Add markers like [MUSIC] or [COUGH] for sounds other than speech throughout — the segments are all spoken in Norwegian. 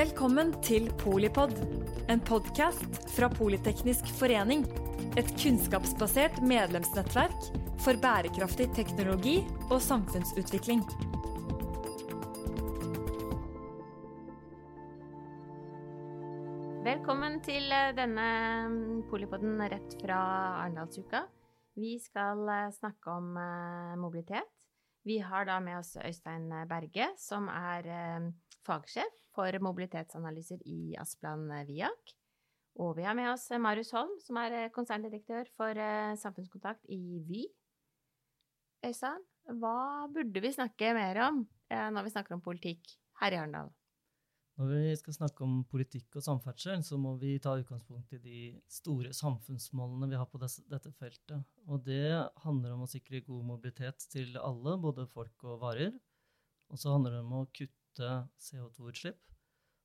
Velkommen til Polipod, en podkast fra Politeknisk forening. Et kunnskapsbasert medlemsnettverk for bærekraftig teknologi og samfunnsutvikling. Velkommen til eh, denne Polipoden Polipodden rett fra Arendalsuka. Vi skal eh, snakke om eh, mobilitet. Vi har da med oss Øystein Berge, som er fagsjef for mobilitetsanalyser i Asplan Viak. Og vi har med oss Marius Holm, som er konserndirektør for samfunnskontakt i Vy. Øystein, hva burde vi snakke mer om når vi snakker om politikk her i Arendal? Når vi skal snakke om politikk og samferdsel, så må vi ta utgangspunkt i de store samfunnsmålene vi har på dette feltet. Og det handler om å sikre god mobilitet til alle, både folk og varer. Og så handler det om å kutte CO2-utslipp.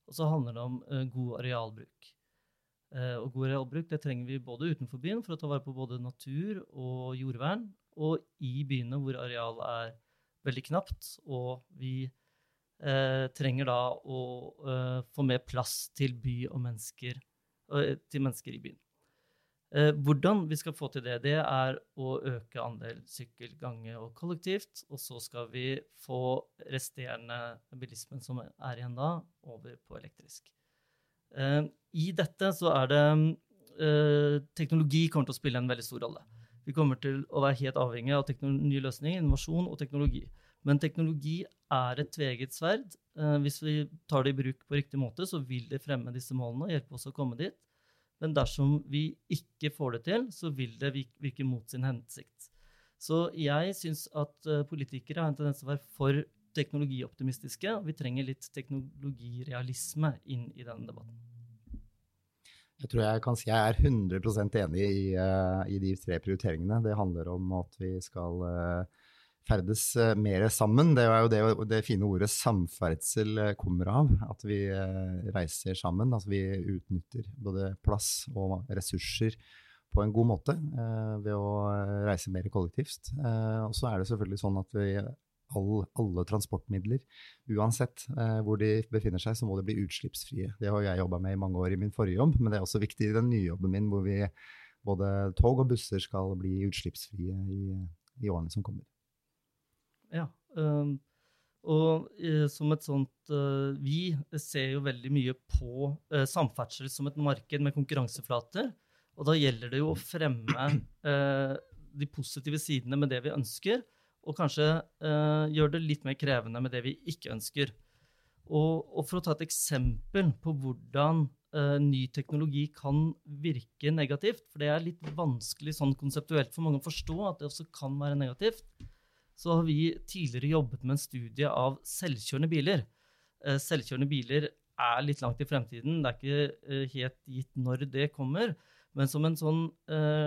Og så handler det om uh, god arealbruk. Uh, og god arealbruk det trenger vi både utenfor byen for å ta vare på både natur og jordvern, og i byene hvor areal er veldig knapt, og vi eh, trenger da å eh, få mer plass til by og mennesker, eh, til mennesker i byen. Eh, hvordan vi skal få til det, det er å øke andel sykkel, gange og kollektivt. Og så skal vi få resterende bilismen som er igjen da, over på elektrisk. Eh, I dette så er det eh, Teknologi kommer til å spille en veldig stor rolle. Vi kommer til å være helt avhengig av nye løsninger, innovasjon og teknologi. Men teknologi er et tveget sverd. Hvis vi tar det i bruk på riktig måte, så vil det fremme disse målene og hjelpe oss å komme dit. Men dersom vi ikke får det til, så vil det virke mot sin hensikt. Så jeg syns at eh, politikere har en tendens til å være for teknologioptimistiske. og Vi trenger litt teknologirealisme inn i denne debatten. Jeg tror jeg kan si jeg er 100% enig i, uh, i, de tre prioriteringene. Det handler om at vi skal uh, ferdes uh, mer sammen. Det er jo det, det, fine ordet samferdsel kommer av. At vi reiser sammen. At vi utnytter både plass og ressurser på en god måte ved å reise mer kollektivt. og så er det selvfølgelig sånn at vi all, alle transportmidler. Uansett eh, hvor de befinner seg, så må de bli utslippsfrie. Det har jeg jobba med i mange år i min forrige jobb, men det er også viktig i den nye jobben min, hvor vi både tog og busser skal bli utslippsfrie i, i årene som kommer. Ja, um, og uh, som et sånt uh, Vi ser jo veldig mye på uh, samferdsel som et marked med konkurranseflater. Og da gjelder det jo å fremme de positive sidene med det vi ønsker, og kanskje uh, gjør det litt mer krevende med det vi ikke ønsker. Og, og for å ta et eksempel på hvordan ny teknologi kan virke negativt, for det er litt vanskelig sånn konseptuelt for mange å forstå at det også kan være negativt, så har vi tidligere jobbet med en studie av selvkjørende biler. Uh, selvkjørende biler er litt langt i fremtiden. Det er ikke helt gitt når det kommer. Men som en sånn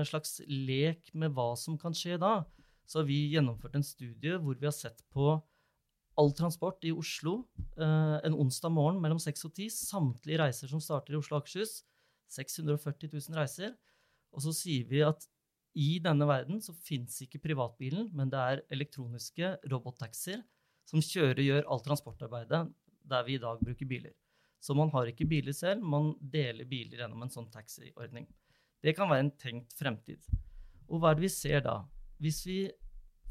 slags lek med hva som kan skje da, så har vi gjennomført en studie hvor vi har sett på all transport i Oslo eh, en onsdag morgen mellom 6 og 10. Samtlige reiser som starter i Oslo og Akershus. 640 000 reiser. Og så sier vi at i denne verden så fins ikke privatbilen, men det er elektroniske robottaxier som kjører og gjør alt transportarbeidet der vi i dag bruker biler. Så man har ikke biler selv, man deler biler gjennom en sånn taxiordning. Det kan være en tenkt fremtid. Og hva er det vi ser da? hvis vi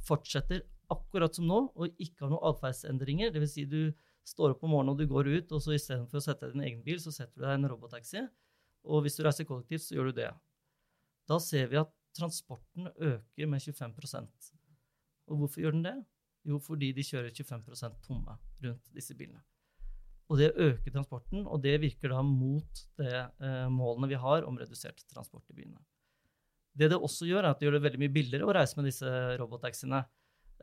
fortsetter akkurat som nå og ikke har noen atferdsendringer, dvs. Si du står opp om morgenen og du går ut, og så istedenfor å sette deg i din egen bil, så setter du deg i en robottaxi. Og hvis du reiser kollektivt, så gjør du det. Da ser vi at transporten øker med 25% Og hvorfor gjør den det? Jo, fordi de kjører 25% tomme rundt disse bilene. Og det øker transporten, og det virker da mot det eh, målene vi har om redusert transport i byene. Det det også gjør, er at det gjør det veldig mye billigere å reise med disse robottaxiene.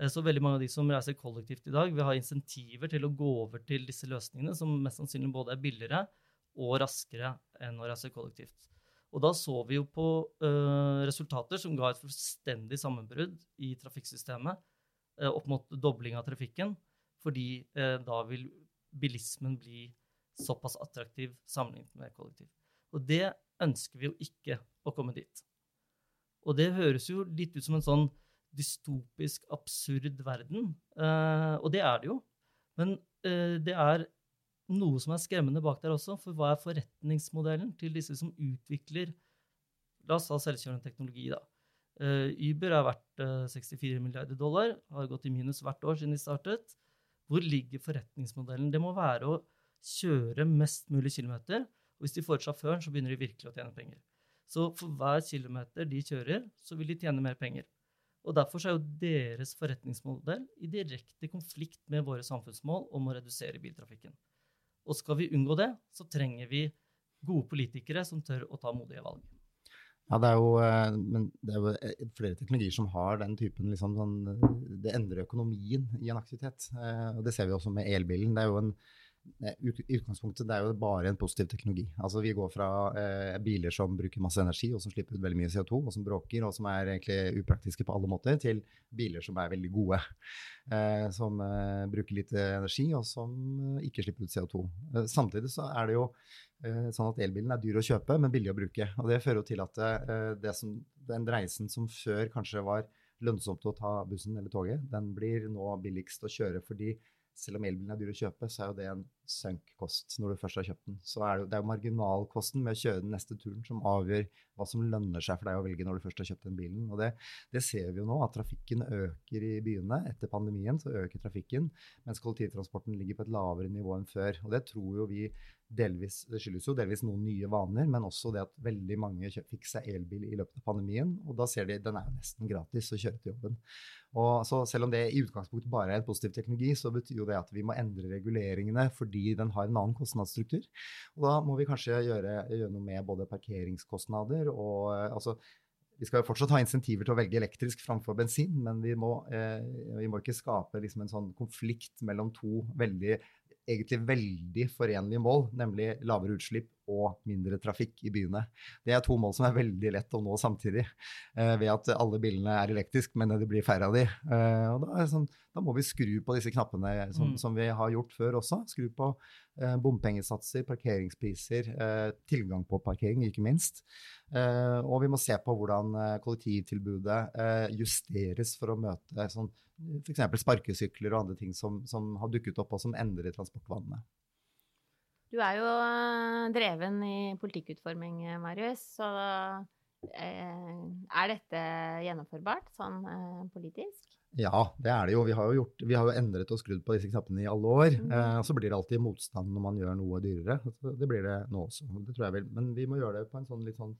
Eh, så veldig mange av de som reiser kollektivt i dag, vil ha insentiver til å gå over til disse løsningene, som mest sannsynlig både er billigere og raskere enn å reise kollektivt. Og da så vi jo på uh, resultater som ga et fullstendig sammenbrudd i trafikksystemet, uh, opp mot dobling av trafikken, fordi uh, da vil bilismen bli såpass attraktiv sammenlignet med kollektiv. Og det ønsker vi jo ikke å komme dit. Og det høres jo litt ut som en sånn dystopisk, absurd verden. Og det er det jo. Men det er noe som er skremmende bak der også. For hva er forretningsmodellen til disse som utvikler La oss ta selvkjørende teknologi, da. Uh, Uber er verdt uh, 64 milliarder dollar, har gått i minus hvert år siden de startet. Hvor ligger forretningsmodellen? Det må være å kjøre mest mulig kilometer. Og hvis de får ut sjåføren, så begynner de virkelig å tjene penger. Så for hver kilometer de kjører, så vil de tjene mer penger. Og Derfor er jo deres forretningsmodell i direkte konflikt med våre samfunnsmål om å redusere biltrafikken. Og skal vi unngå det, så trenger vi gode politikere som tør å ta modige valg. Ja, det er jo, eh, det er jo eh, flere teknologier som har den typen liksom, sånn, Det endrer økonomien i en aktivitet. Eh, og Det ser vi også med elbilen. Det er jo en utgangspunktet det er jo bare en positiv teknologi. Altså Vi går fra eh, biler som bruker masse energi og som slipper ut veldig mye CO2, og som bråker og som er egentlig upraktiske på alle måter, til biler som er veldig gode. Eh, som eh, bruker litt energi og som eh, ikke slipper ut CO2. Eh, samtidig så er det jo eh, sånn at elbilen er dyr å kjøpe, men billig å bruke. Og det fører jo til at som, den reisen som før kanskje var lønnsomt å ta bussen eller toget, den blir nå billigst å kjøre fordi selv om elbilen er dyr å kjøpe, så er jo det en sunk-kost når du først har kjøpt den. Så er det, det er jo marginalkosten med å kjøre den neste turen som avgjør hva som lønner seg for deg å velge når du først har kjøpt den bilen. Og det, det ser vi jo nå, at trafikken øker i byene. Etter pandemien så øker trafikken, mens kollektivtransporten ligger på et lavere nivå enn før. Og det tror jo vi delvis, det skyldes jo delvis noen nye vaner, men også det at veldig mange fikk seg elbil i løpet av pandemien. Og da ser de den er nesten gratis å kjøre til jobben. Og så Selv om det i utgangspunktet bare er en positiv teknologi, så betyr jo det at vi må endre reguleringene fordi den har en annen kostnadsstruktur. Og da må vi kanskje gjøre, gjøre noe med både parkeringskostnader og altså, vi skal jo fortsatt ha insentiver til å velge elektrisk framfor bensin, men vi må, eh, vi må ikke skape liksom en sånn konflikt mellom to veldig egentlig veldig forenlige mål, nemlig lavere utslipp og mindre trafikk i byene. Det er to mål som er veldig lett å nå samtidig, eh, ved at alle bilene er elektriske, men det blir færre av de. Eh, og da, sånn, da, må vi skru på disse knappene som, mm. som vi har gjort før også. Skru på eh, bompengesatser, parkeringspriser, eh, tilgang på parkering, ikke minst. Eh, og vi må se på hvordan eh, kollektivtilbudet justeres for å møte sånn f.eks. sparkesykler og andre ting som, som, har dukket opp, og som endrer transportvanene. Du er jo eh, dreven i politikkutforming, Marius. Så eh, er dette gjennomførbart sånn eh, politisk? Ja, det er det jo. Vi har jo, gjort, vi har jo endret og skrudd på disse knappene i alle år. Mm. Eh, og så blir det alltid motstand når man gjør noe dyrere. Det blir det nå også. Det tror jeg vel. Men vi må gjøre det på en sånn litt, sånn,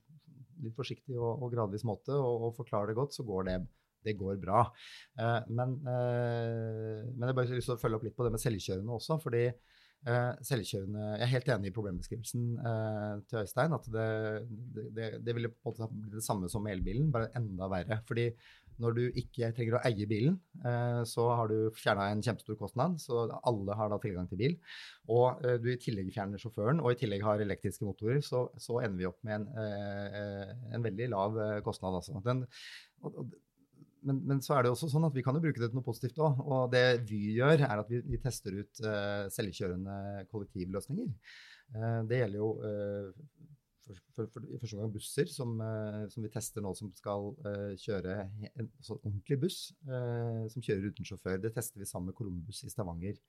litt forsiktig og, og, gradvis måte. Og, og forklare det godt, så går det det går bra. Eh, men, eh, men jeg bare lyst til å følge opp litt på det med selvkjørende også. fordi selvkjørende Jeg er helt enig i problembeskrivelsen uh, til Øystein. At det, det, det ville på en måte bli det samme som med elbilen, bare enda verre. Fordi når du ikke trenger å eie bilen, uh, så har du fjerna en kjempestor kostnad. Så alle har da tilgang til bil. Og du i tillegg fjerner sjåføren, og i tillegg har elektriske motorer, så, så ender vi opp med en, en veldig lav kostnad. Altså. Den, men, men, så er det også sånn at vi kan jo bruke det til noe positivt òg. Og det vi gjør, er at vi, vi tester ut uh, selvkjørende kollektivløsninger. Uh, det gjelder jo uh, for, for, for, i første gang busser, som, som, vi tester nå, som skal kjøre en altså ordentlig buss som kjører uten sjåfør. Det tester vi sammen med Columbus i Stavanger.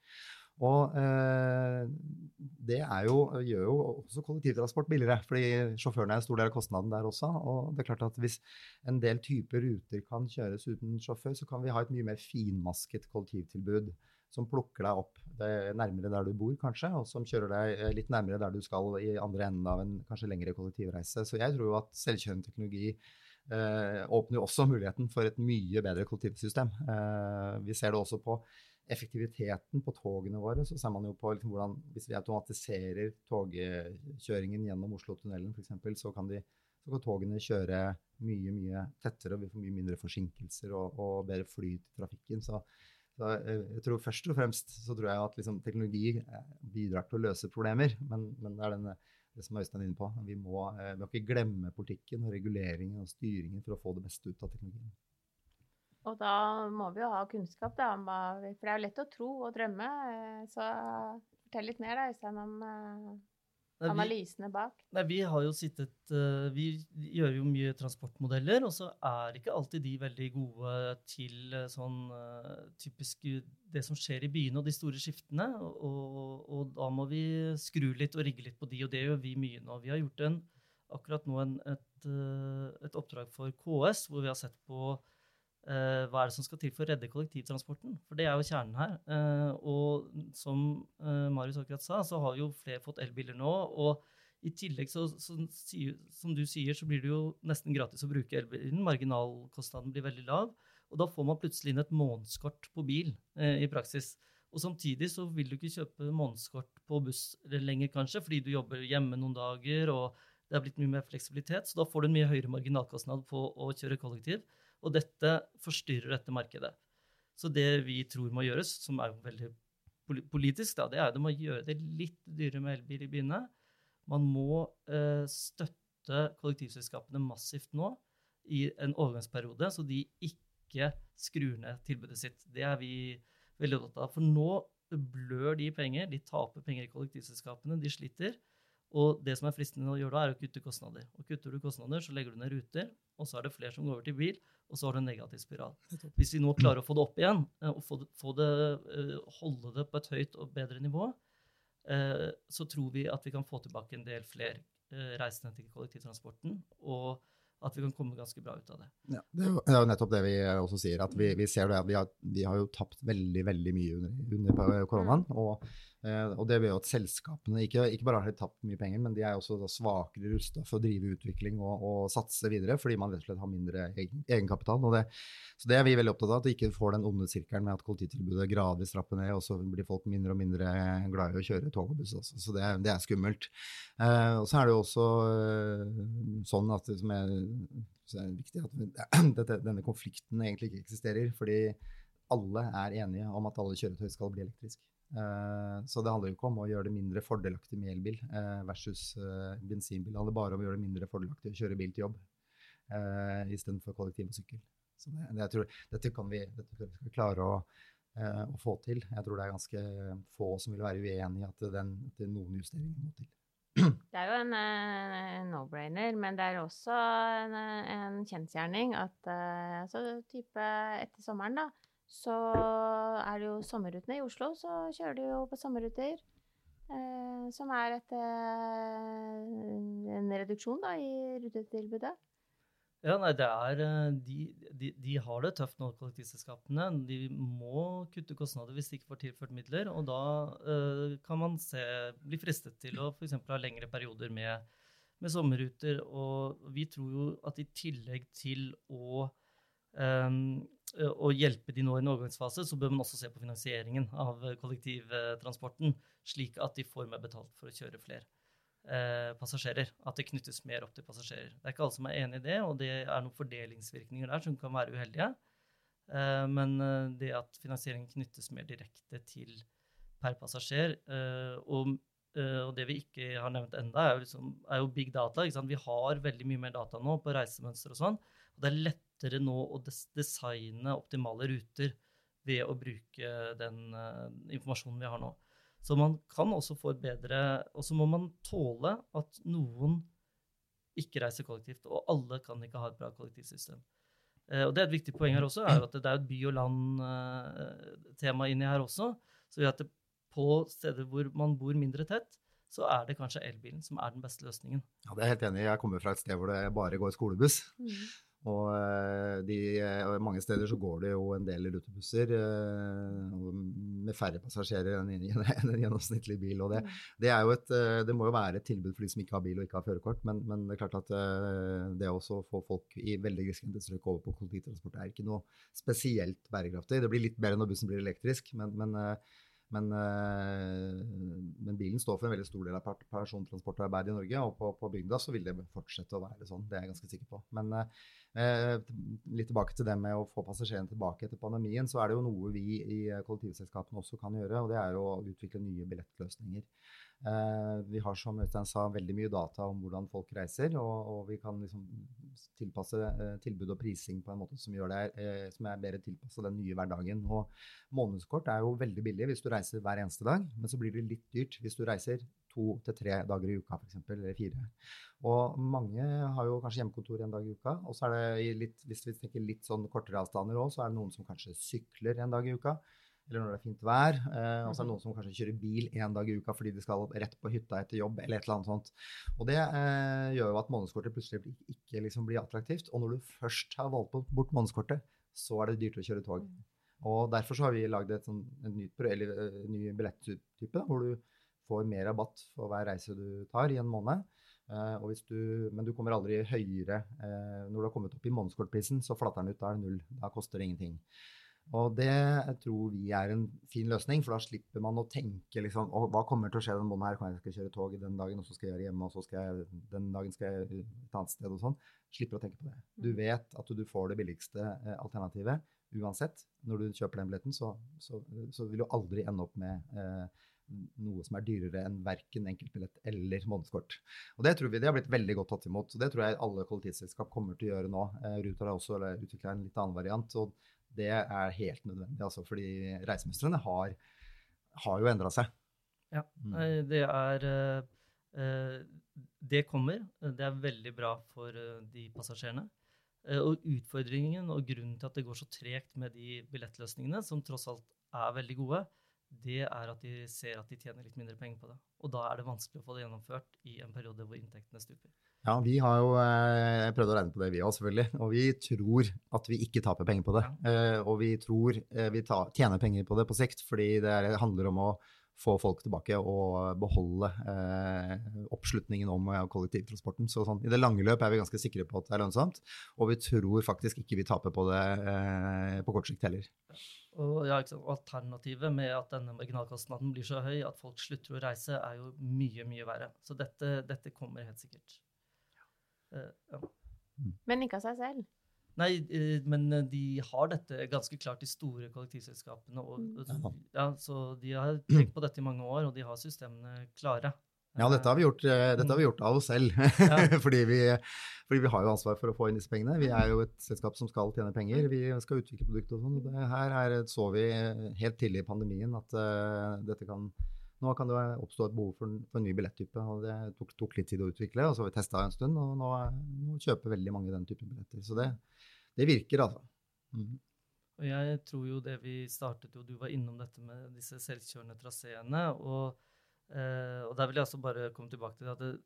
Og eh, det jo, gjør jo også kollektivtransport billigere, fordi sjåførene er en stor del av kostnaden der også. Og det er klart at hvis en del typer ruter kan kjøres uten sjåfør, så kan vi ha et mye mer finmasket kollektivtilbud som plukker deg opp nærmere der du bor, kanskje, og som kjører deg eh, litt nærmere der du skal i andre enden av en kanskje lengre kollektivreise. Så jeg tror jo at selvkjørende teknologi eh, åpner jo også muligheten for et mye bedre kollektivsystem. Eh, vi ser det også på effektiviteten på togene våre, så ser man jo på liksom hvordan Hvis vi automatiserer togkjøringen gjennom Oslo-tunnelen f.eks., så, kan så kan togene kjøre mye mye tettere, og vi får mye mindre forsinkelser og, og bedre flyt i trafikken. Så, så, jeg tror først og fremst så tror jeg at liksom, teknologi eh, bidrar til å løse problemer, men, men det er denne, det som Øystein er inne på. Vi må, eh, vi må ikke glemme politikken og reguleringen og styringen for å få det beste ut av teknologien. Og da må vi jo ha kunnskap, da, for det er jo lett å tro og drømme. Eh, så fortell litt mer, da, Øystein, om Nei, analysene bak. Nei, vi har jo sittet uh, Vi gjør jo mye transportmodeller, og så er ikke alltid de veldig gode til sånn typisk det som skjer i byene og de store skiftene. Og, og, da må vi skru litt og rigge litt på de, og det gjør vi mye nå. Vi har gjort en, akkurat nå en, et, eh, et, oppdrag for KS hvor vi har sett på eh, hva er det som skal til for å redde kollektivtransporten. For det er jo kjernen her. Eh, og som eh, Marius akkurat sa, så har jo flere fått elbiler nå. og i tillegg, så, så, som du sier, så blir det jo nesten gratis å bruke elbilen. Marginalkostnaden blir veldig lav. Og da får man plutselig inn et månedskort på bil eh, i praksis. Og samtidig så vil du ikke kjøpe månedskort på buss lenger, kanskje, fordi du jobber hjemme noen dager, og det er blitt mye mer fleksibilitet. Så da får du en mye høyere marginalkostnad på å kjøre kollektiv. Og dette forstyrrer dette markedet. Så det vi tror må gjøres, som er veldig politisk, da, det er at det må gjøre det litt dyrere med elbil i byene. Man må eh, støtte kollektivselskapene massivt nå i en overgangsperiode, så de ikke skrur ned tilbudet sitt. Det er vi veldig opptatt av. For nå blør de penger. De taper penger i kollektivselskapene. De sliter. Og det som er fristende å gjøre da, er å kutte kostnader. Og kutter du kostnader, så legger du ned ruter, og så er det flere som går over til bil, og så har du en negativ spiral. Hvis vi nå klarer å få det opp igjen, eh, og få det, få det, eh, holde det på et høyt og bedre nivå, eh, så tror vi at vi kan få tilbake en del flere reisende til kollektivtransporten. og at vi kan komme ganske bra ut av det. Ja, det, er jo, nettopp det vi også sier. at Vi, vi ser det, vi har, vi har, jo tapt veldig veldig mye under, under koronaen. Mm. og Eh, og det gjør at selskapene ikke, ikke, bare har tapt mye penger, men de er også svakere rusta for å drive utvikling og, og, satse videre, fordi man rett og slett har mindre egen, egenkapital. Det, så det er vi veldig opptatt av, at vi ikke får den onde sirkelen med at kollektivtilbudet gradvis trapper ned, og så blir folk mindre og mindre glad i å kjøre tog og buss. Også. Så det, det er skummelt. Eh, og så er det jo også øh, sånn at det som er, er viktig, at [CLEARS THROAT] dette, denne konflikten egentlig ikke eksisterer. fordi alle er enige om at alle kjøretøy skal bli elektriske. Eh, så det handler jo ikke om å gjøre det mindre fordelaktig med elbil eh, versus eh, bensinbil. Det handler bare om å gjøre det mindre fordelaktig å kjøre bil til jobb istedenfor kollektiv og sykkel. Så det, det, jeg tror, dette kan vi, dette vi skal klare å, å, få til. Jeg tror det er ganske få som vil være uenig i at, den, at noen justeringer må til. Det er jo en, en no-brainer, men det er også en, en kjensgjerning at altså type etter sommeren, da, så er det jo sommerrutene i Oslo, så kjører de jo på sommerruter. Eh, som er et, eh, en reduksjon da, i rutetilbudet. Ja, nei, det er, eh, de, de, de, har det tøft nå, kollektivselskapene. De må kutte kostnader hvis de ikke får tilført midler. Og da eh, kan man se, bli fristet til å f.eks. ha lengre perioder med, med, sommerruter. Og vi tror jo at i tillegg til å um, å hjelpe de nå i en overgangsfase, så bør man også se på finansieringen av kollektivtransporten, slik at de får mer betalt for å kjøre flere eh, passasjerer. At det knyttes mer opp til passasjerer. Det er ikke alle som er enig i det, og det er noen fordelingsvirkninger der som kan være uheldige. Eh, men eh, det at finansieringen knyttes mer direkte til per passasjer, eh, og, og, det vi ikke har nevnt enda, er liksom, er jo big data. Vi har veldig mye mer data nå på reisemønster og sånn. Og det er lett lettere nå å designe optimale ruter ved å bruke den uh, informasjonen vi har nå. Så man kan også få et bedre Og så må man tåle at noen ikke reiser kollektivt. Og alle kan ikke ha et bra kollektivsystem. Uh, og det er et viktig poeng her også, er at det er et by og land-tema uh, inni her også. Så at det, på steder hvor man bor mindre tett, så er det kanskje elbilen som er den beste løsningen. Ja, det er jeg helt enig i. Jeg kommer fra et sted hvor det bare går skolebuss. Mm. Og eh, de, eh, mange steder så går det jo en del rutebusser eh, med færre passasjerer enn [LAUGHS] en gjennomsnittlig bil. og det, er det, et, det, må jo være et tilbud for de som ikke har bil og ikke har førerkort. Men, men, det er klart at det å få folk i veldig grisgrendte strøk over på kollektivtransport er ikke noe spesielt bærekraftig. Det blir litt bedre når bussen blir elektrisk, men, men men, men, bilen står for en veldig stor del av persontransportarbeidet i Norge, og på, på, bygda så vil det fortsette å være sånn. Det er jeg ganske sikker på. Men Eh, litt tilbake til det med å få passasjerene tilbake etter pandemien, så er det jo noe vi i kollektivselskapene også kan gjøre, og det er å utvikle nye billettløsninger. Eh, vi har som Øystein sa, veldig mye data om hvordan folk reiser, og, og vi kan liksom tilpasse eh, tilbud og prising på en måte som, det, eh, som er bedre tilpassa den nye hverdagen. Og månedskort er jo veldig billig hvis du reiser hver eneste dag, men så blir det litt dyrt hvis du reiser to til tre dager i uka, f.eks., eller fire. Og mange har jo kanskje hjemmekontor en dag i uka. Og så er det litt, hvis vi tenker litt sånn kortere avstander òg, så er det noen som kanskje sykler en dag i uka. Eller når det er fint vær. Eh, og så er det noen som kanskje kjører bil én dag i uka fordi de skal rett på hytta etter jobb. eller et eller annet sånt. Og det eh, gjør jo at månedskortet plutselig ikke liksom blir attraktivt. Og når du først har valgt bort månedskortet, så er det dyrt å kjøre tog. Og Derfor så har vi lagd en ny, eller, ny billetttype hvor du får mer rabatt for hver reise du tar i en måned. Uh, du, men du kommer aldri høyere. Uh, når du har kommet opp i månedskortprisen, så flatter den ut. Da er det null. Da koster det ingenting. Og det tror vi er en fin løsning, for da slipper man å tenke liksom, hva kommer til å skje den måneden her, kan jeg skal kjøre tog den dagen, og så skal jeg være hjemme, og så skal jeg, den dagen skal jeg et annet sted og sånn. Slipper å tenke på det. Du mm. vet at du får det billigste eh, alternativet uansett. Når du kjøper den billetten, så, så, så vil du aldri ende opp med eh, noe som er dyrere enn verken enkeltbillett eller månedskort. Og Det tror vi det har blitt veldig godt tatt imot. og Det tror jeg alle kollektivselskap kommer til å gjøre nå. Eh, Ruter har også utvikla en litt annen variant. og det er helt nødvendig, altså, fordi reisemønstrene har, har, jo endra seg. Ja, mm. det er uh, Det kommer. Det er veldig bra for uh, de passasjerene. Og utfordringen og grunnen til at det går så tregt med de billettløsningene, som tross alt er veldig gode, det er at de ser at de tjener litt mindre penger på det. Og da er det vanskelig å få det gjennomført i en periode hvor inntektene stuper. Ja, vi har jo eh, prøvd å regne på det, vi òg, selvfølgelig. Og vi tror at vi ikke taper penger på det. Eh, og vi tror eh, vi ta, tjener penger på det på sikt, fordi det er, handler om å få folk tilbake og beholde eh, oppslutningen om eh, kollektivtransporten. Så sånn, I det lange løp er vi ganske sikre på at det er lønnsomt, og vi tror faktisk ikke vi taper på det eh, på kort sikt heller. Og ja, Alternativet med at denne marginalkostnaden blir så høy at folk slutter å reise, er jo mye, mye verre. Så dette, dette kommer helt sikkert. Uh, ja. Mm. Men ikke av seg selv? Nei, uh, men eh, de har dette ganske klart, de store kollektivselskapene. Og, mm. ja, så de har tenkt på dette i mange år, og de har systemene klare. Ja, dette har vi gjort, eh, har vi gjort av oss selv. Ja. [LAUGHS] fordi, vi, fordi, vi, har jo ansvar for å få inn disse pengene. Vi er jo et selskap som skal tjene penger. Vi skal utvikle produkter og sånn. Det her er, så vi helt tidlig i pandemien at uh, dette kan nå kan det oppstå et behov for, for en ny billetttype. og Det tok, tok, litt tid å utvikle, og så har vi testa en stund. Og nå, nå, kjøper veldig mange den typen billetter. Så det, det virker, altså. Mm. Og jeg tror jo det vi startet jo, Du var innom dette med disse selvkjørende traseene. og eh, og der vil jeg også bare komme tilbake til at det,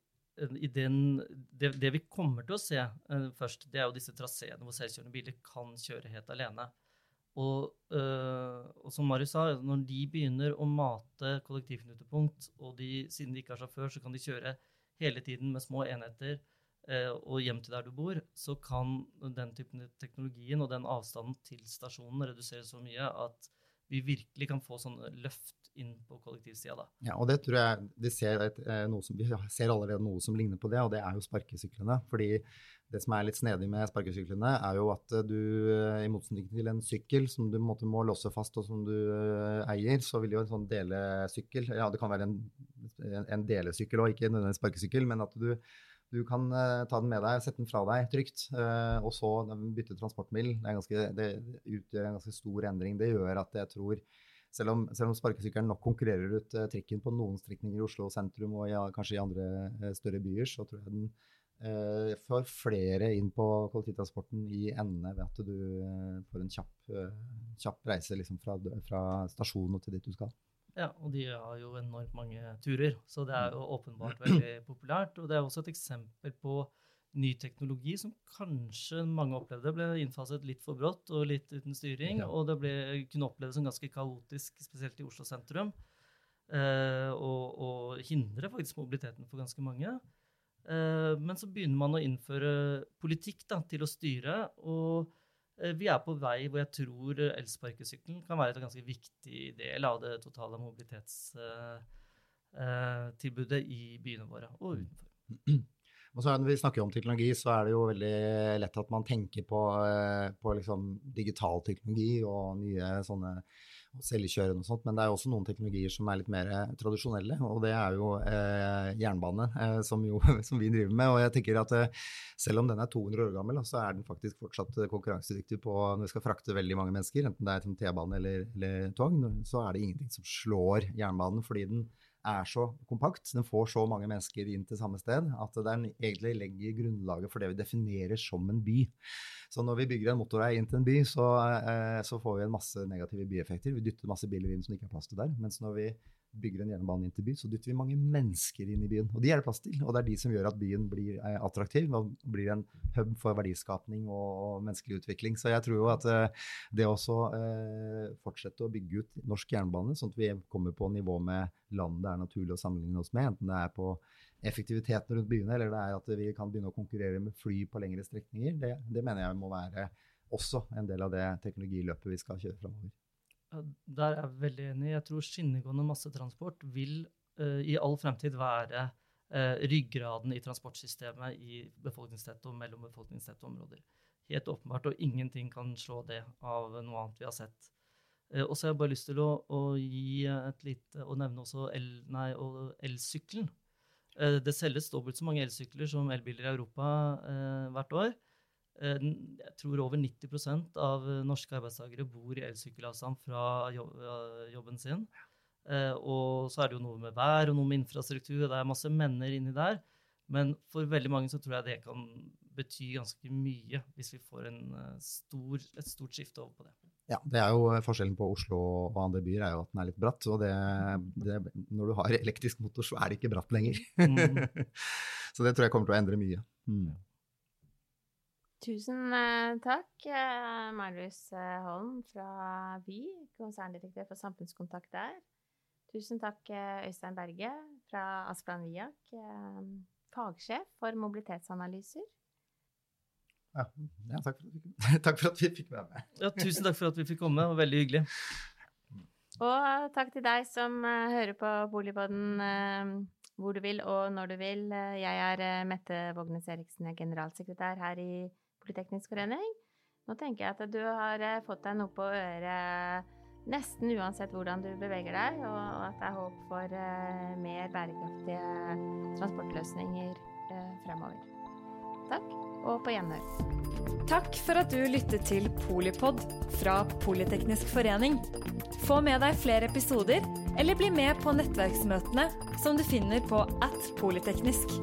den, det, det, vi kommer til å se eh, først, det er jo disse traseene hvor selvkjørende biler kan kjøre helt alene. Og, øh, og, som Marius sa, når de begynner å mate kollektivknutepunkt, og de, siden de ikke har sjåfør, så kan de kjøre hele tiden med små enheter og hjem til der du bor, så kan den typen teknologien og den avstanden til stasjonen reduseres så mye at vi virkelig kan få sånne løft inn på kollektivsida. Ja, og det tror jeg de ser et, noe som, Vi ser allerede noe som ligner på det, og det er jo sparkesyklene. fordi det som er litt snedig med sparkesyklene, er jo at du, eh, i motsetning til en sykkel som du måtte, må låse fast og som du eh, eier, så vil jo en sånn delesykkel Ja, det kan være en, en delesykkel òg, ikke nødvendigvis sparkesykkel, men at du du kan ta den med deg, sette den fra deg trygt, og så bytte transportmiddel. Det, det, utgjør en ganske stor endring. Det gjør at jeg tror selv om, selv om sparkesykkelen nok konkurrerer ut trikken på noen strekninger i Oslo sentrum og i, kanskje i andre større byer, så tror jeg den uh, får flere inn på kollektivtransporten i endene ved at du får en kjapp, kjapp reise liksom, fra, fra stasjonen og til dit du skal. Ja, og de har jo enormt mange turer, så det er jo åpenbart veldig populært. Og det er også et eksempel på ny teknologi som kanskje mange opplevde ble innfaset litt for brått og litt uten styring. Og det ble, kunne oppleves som ganske kaotisk, spesielt i Oslo sentrum. Eh, og, og, hindre faktisk mobiliteten for ganske mange. Eh, men så begynner man å innføre politikk da, til å styre. Og eh, vi er på vei hvor jeg tror elsparkesykkelen kan være et ganske viktig del av det totale mobilitetstilbudet i byene våre og utenfor. [CLEARS THROAT] Og så Når vi snakker om teknologi, så er det jo veldig lett at man tenker på, eh, på liksom digital teknologi og nye sånne selvkjørende og sånt, men det er jo også noen teknologier som er litt mer tradisjonelle. Og det er jo eh, jernbane, eh, som, jo, [LAUGHS] som, vi driver med. Og jeg tenker at eh, selv om den er 200 år gammel, så er den faktisk fortsatt konkurransedyktig på når vi skal frakte veldig mange mennesker, enten det er T-bane eller, eller, tog, så er det ingenting som slår jernbanen, fordi den er så kompakt, den får så mange mennesker inn til samme sted, at den egentlig legger grunnlaget for det vi definerer som en by. Så når vi bygger en motorvei inn til en by, så, eh, så får vi en masse negative bieffekter. Vi dytter masse biler inn som det ikke er plass til der. Mens når vi bygger en jernbane inn til by, så dytter vi mange mennesker inn i byen. Og de er det plass til. Og det er de som gjør at byen blir eh, attraktiv og blir en hub for verdiskapning og menneskelig utvikling. Så jeg tror jo at eh, det også eh, fortsette å bygge ut norsk jernbane, sånn at vi kommer på nivå med land det er naturlig å sammenligne oss med, enten det er på effektiviteten rundt byene, eller det er at vi kan begynne å konkurrere med fly på lengre strekninger, det, det mener jeg må være også en del av det teknologiløpet vi skal kjøre framover. Der er jeg veldig enig. Jeg tror skinnegående massetransport vil uh, i all fremtid være uh, ryggraden i transportsystemet i befolkningstette og mellom befolkningstette områder. Helt åpenbart, og ingenting kan slå det av noe annet vi har sett. Uh, og så har jeg bare lyst til å, å gi et lite, og nevne også elsykkelen. det selges dobbelt så mange elsykler som elbiler i Europa hvert år. Eh, jeg tror over 90% av norske arbeidstakere bor i elsykkelavstand fra jobben sin. Eh, og så er det jo noe med vær og noe med infrastruktur, og det er masse menner inni der. Men for veldig mange så tror jeg det kan bety ganske mye hvis vi får eh, stor, et stort skifte over på det. Ja, det er jo Forskjellen på Oslo og andre byer er jo at den er litt bratt. og det, det, Når du har elektrisk motor, så er det ikke bratt lenger. Mm. [LAUGHS] så det tror jeg kommer til å endre mye. Mm. Tusen eh, takk, eh, Marius eh, Holm fra Vy, konserndirektør for samfunnskontakt der. Tusen takk, Øystein Berge fra Asplan Viak, fagsjef for mobilitetsanalyser. Ja, ja takk, for [LAUGHS] takk, for at vi fikk være med. Ja, tusen takk for at vi fikk komme, det var veldig hyggelig. Og takk til deg som hører på Boligbåten hvor du vil og når du vil. Jeg er Mette Vågnes Eriksen, generalsekretær her i Politeknisk forening. Nå tenker jeg at du har eh, fått deg noe på øret nesten uansett hvordan du beveger deg, og at det er håp for uh, mer bærekraftige transportløsninger fremover. Takk, og på gjenhør. Takk for at du lyttet til Polipod fra Politeknisk forening. Få med deg flere episoder, eller bli med på nettverksmøtene som du finner på at polyteknisk.